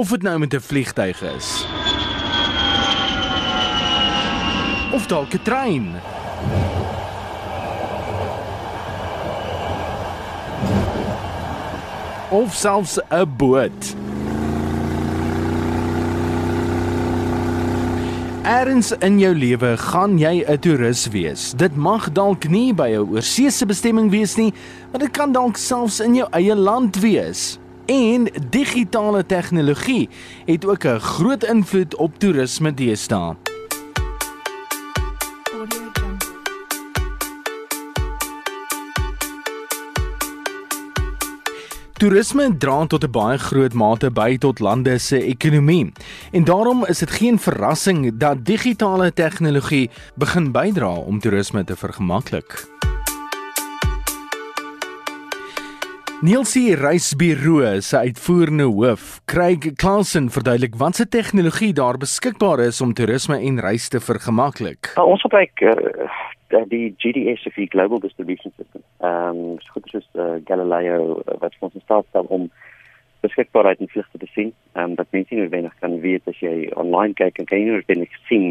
Of dit nou met 'n vliegtyg is. Of dalk 'n trein. Of selfs 'n boot. Erns in jou lewe gaan jy 'n toerus wees. Dit mag dalk nie by 'n oorseese bestemming wees nie, maar dit kan dalk selfs in jou eie land wees. En digitale tegnologie het ook 'n groot invloed op toerisme deesdae. Toerisme dra tot 'n baie groot mate by tot lande se ekonomie. En daarom is dit geen verrassing dat digitale tegnologie begin bydra om toerisme te vergemaklik. Nielsie Reisbureau se uitvoerende hoof, Craig Clausen, verduidelik watse tegnologie daar beskikbaar is om toerisme en reis te vergemaklik. Nou, ons gebruik uh, die GDS of die Global Distribution System. Ehm um, soos soos uh, Galileo uh, wat ons staat stel om beskikbaarheid in vlugte te sien. Ehm um, dat mense nie noodwendig kan weet as jy online kyk en kan jy nie noodwendig sien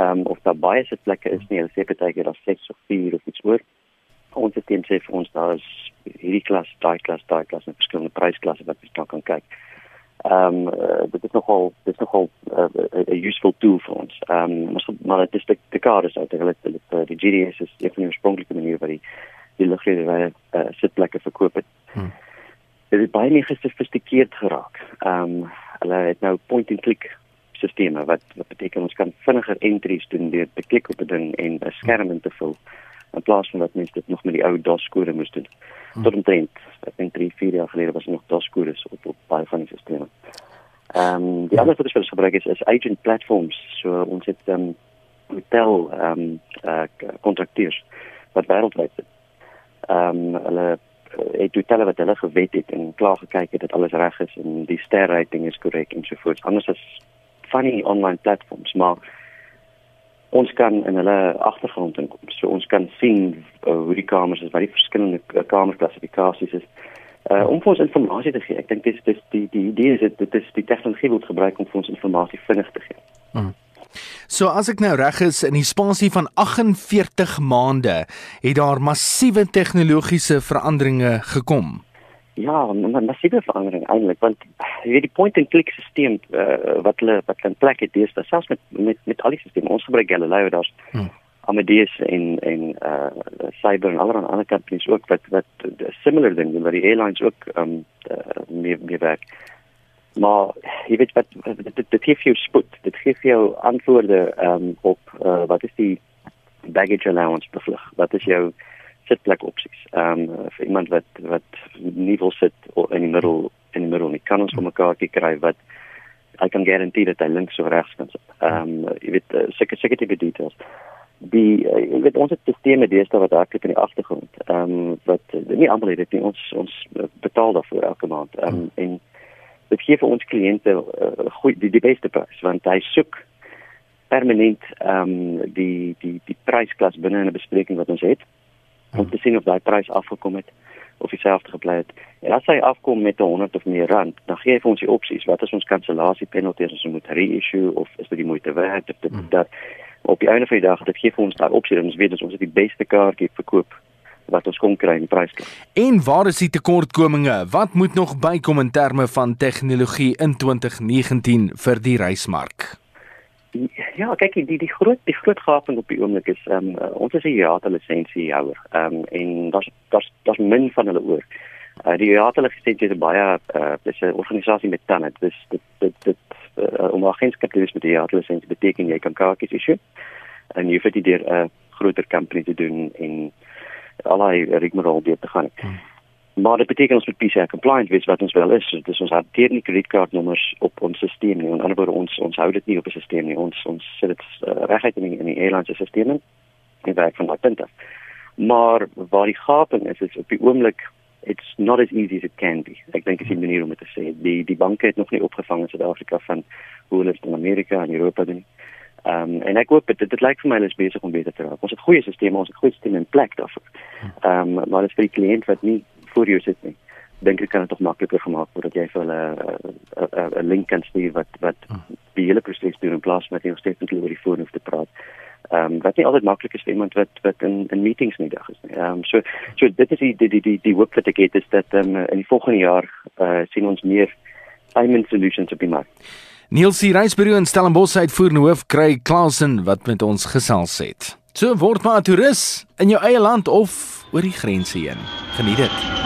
ehm um, of daar baie sitplekke is nie. Hulle sê baie keer daar's 6 of 4 of iets oor. Ons het teen sê vir ons daar is hierdie klas, daai klas, daai klas en verskillende prysklasse wat jy kan kyk. Ehm um, uh, dit is nogal dit is nogal 'n uh, useful tool vir ons. Ehm um, maar dit is die kaart is uiteindelik die, die, die GDS is een van die oorspronklike maniere wat die die lugredery uh, sitplekke verkoop het. Hmm. Dit het baie meer gesofistikeerd geraak. Ehm um, hulle het nou point and click sisteme wat wat beteken ons kan vinniger entries doen deur te klik op 'n ding en 'n skerm in te vul in plaas van wat mense dit nog met die ou DOS kode moes doen. Tot omtrent ek dink 3, 4 jaar gelede was nog DOS kodes op op baie van die sisteme. Ehm um, die ander wat ons gebruik is is agent platforms. So ons het ehm um, hotel ehm um, uh, kontrakteurs wat wêreldwyd is. Ehm um, hulle eh, het hotelle wat hulle gewet het en klaar gekyk het dat alles reg is en die ster rating is korrek en so voort. Anders is funny online platforms maar ons kan in hulle agtergrond inkom. So ons kan sien uh, hoe die kamers is, wat die verskillende uh, kamerklassifikasies is. Uh, om vir ons inligting te gee. Ek dink dis dis die die idee is dit is die tegnologie word gebruik om vir ons inligting vinnig te gee. Hmm. So as ek nou reg is in die spasie van 48 maande het daar massiewe tegnologiese veranderinge gekom. Ja, 'n massiewe verandering eintlik want jy weet die point and click stelsel uh, wat hulle wat kan plek het dis selfs met met met al die stelsels ons gebruik Galileo daar's hmm. Amadeus en en uh Cyber en allerlei ander companies ook wat wat similar ding wat die airlines ook um uh, mee mee werk. Maar jy weet wat dit dit gee vir jou spoed. Dit gee jou antwoorde um op uh, wat is die baggage allowance bevlug? Wat is jou sitplek opsies. Ehm um, vir iemand wat wat nie wil sit in die middel in die middel nie kan ons vir mekaar kry wat I can guarantee dat hy links of regs kan sit. Ehm um, jy weet uh, seker seker tipe details. Die uh, jy weet ons het sisteme deesdae wat hardloop in die agtergrond. Ehm um, wat uh, nie almal het dit nie. Ons ons betaal daarvoor elke maand. Ehm um, en dit gee vir ons kliënte uh, goed die, die beste prys want hy soek permanent ehm um, die die die prysklas binne 'n bespreking wat ons het om te sien of daai prys afgekom het of dieselfde gebly het. En as hy afkom met 100 of meer rand, dan gee hy vir ons die opsies. Wat is ons kansellasie penalty as ons moet reissue of is dit die moeite werd of dit hmm. dat op die einde van die dag dit gee vir ons daai opsie dat ons weet ons het die beste kaartjie verkoop wat ons kon kry in prysklas. En waar is die tekortkominge? Wat moet nog bykom in terme van tegnologie in 2019 vir die reismark? Ja, kyk die die groot die groot gaping op die oomblik is ehm um, ons is 'n IATA lisensiehouer. Ehm um, en daar's daar's daar's min van hulle oor. Uh, die IATA lisensie is baie uh dis 'n organisasie met tande. Dis dit dit dit uh, om agentskap te wees met die IATA lisensie beteken jy kan kaartjies issue en jy vir dit deur 'n uh, groter company te doen en allei rigmarole deur te gaan. Hmm. Maar dit beteken ons moet PCI compliant wees wat ons wel is. Is ons hanteer nie kredietkaartnommers op ons stelsel nie. In ander woorde ons ons hou dit nie op 'n stelsel nie. Ons ons sit dit uh, reguit in die, in die airline se stelsel en werk van daai punt af. Maar waar die gaping is is op die oomblik it's not as easy as it can be. Ek dink is 'n manier om dit te sê. Die die banke het nog nie opgevang in Suid-Afrika van hoe hulle dit in Amerika en Europa doen. Ehm um, en ek hoop dit dit lyk vir my hulle is besig om beter te raak. Ons het goeie stelsels, ons het goeie stelsels in plek daarvoor. Ehm um, maar dit is vir die kliënt wat nie voor jou sit nie. dink ek kan dit tog makliker gemaak word dat jy vir hulle 'n link kan stuur wat wat die hele proses doen in plaas van net nog steeds net oor die foon hoef te praat. Ehm um, wat nie altyd maklik is vir iemand wat wat in in meetings nie dag is nie. Ehm um, so so dit is die die die die, die hoop wat ek het is dat ehm um, in die volgende jaar eh uh, sien ons meer payment solutions op die mark. Niels se reisbureau in Stellenbosch uitvoerende hoof kry Klasen wat met ons gesels het. So word maar 'n toerist in jou eie land of oor die grense heen. Geniet dit.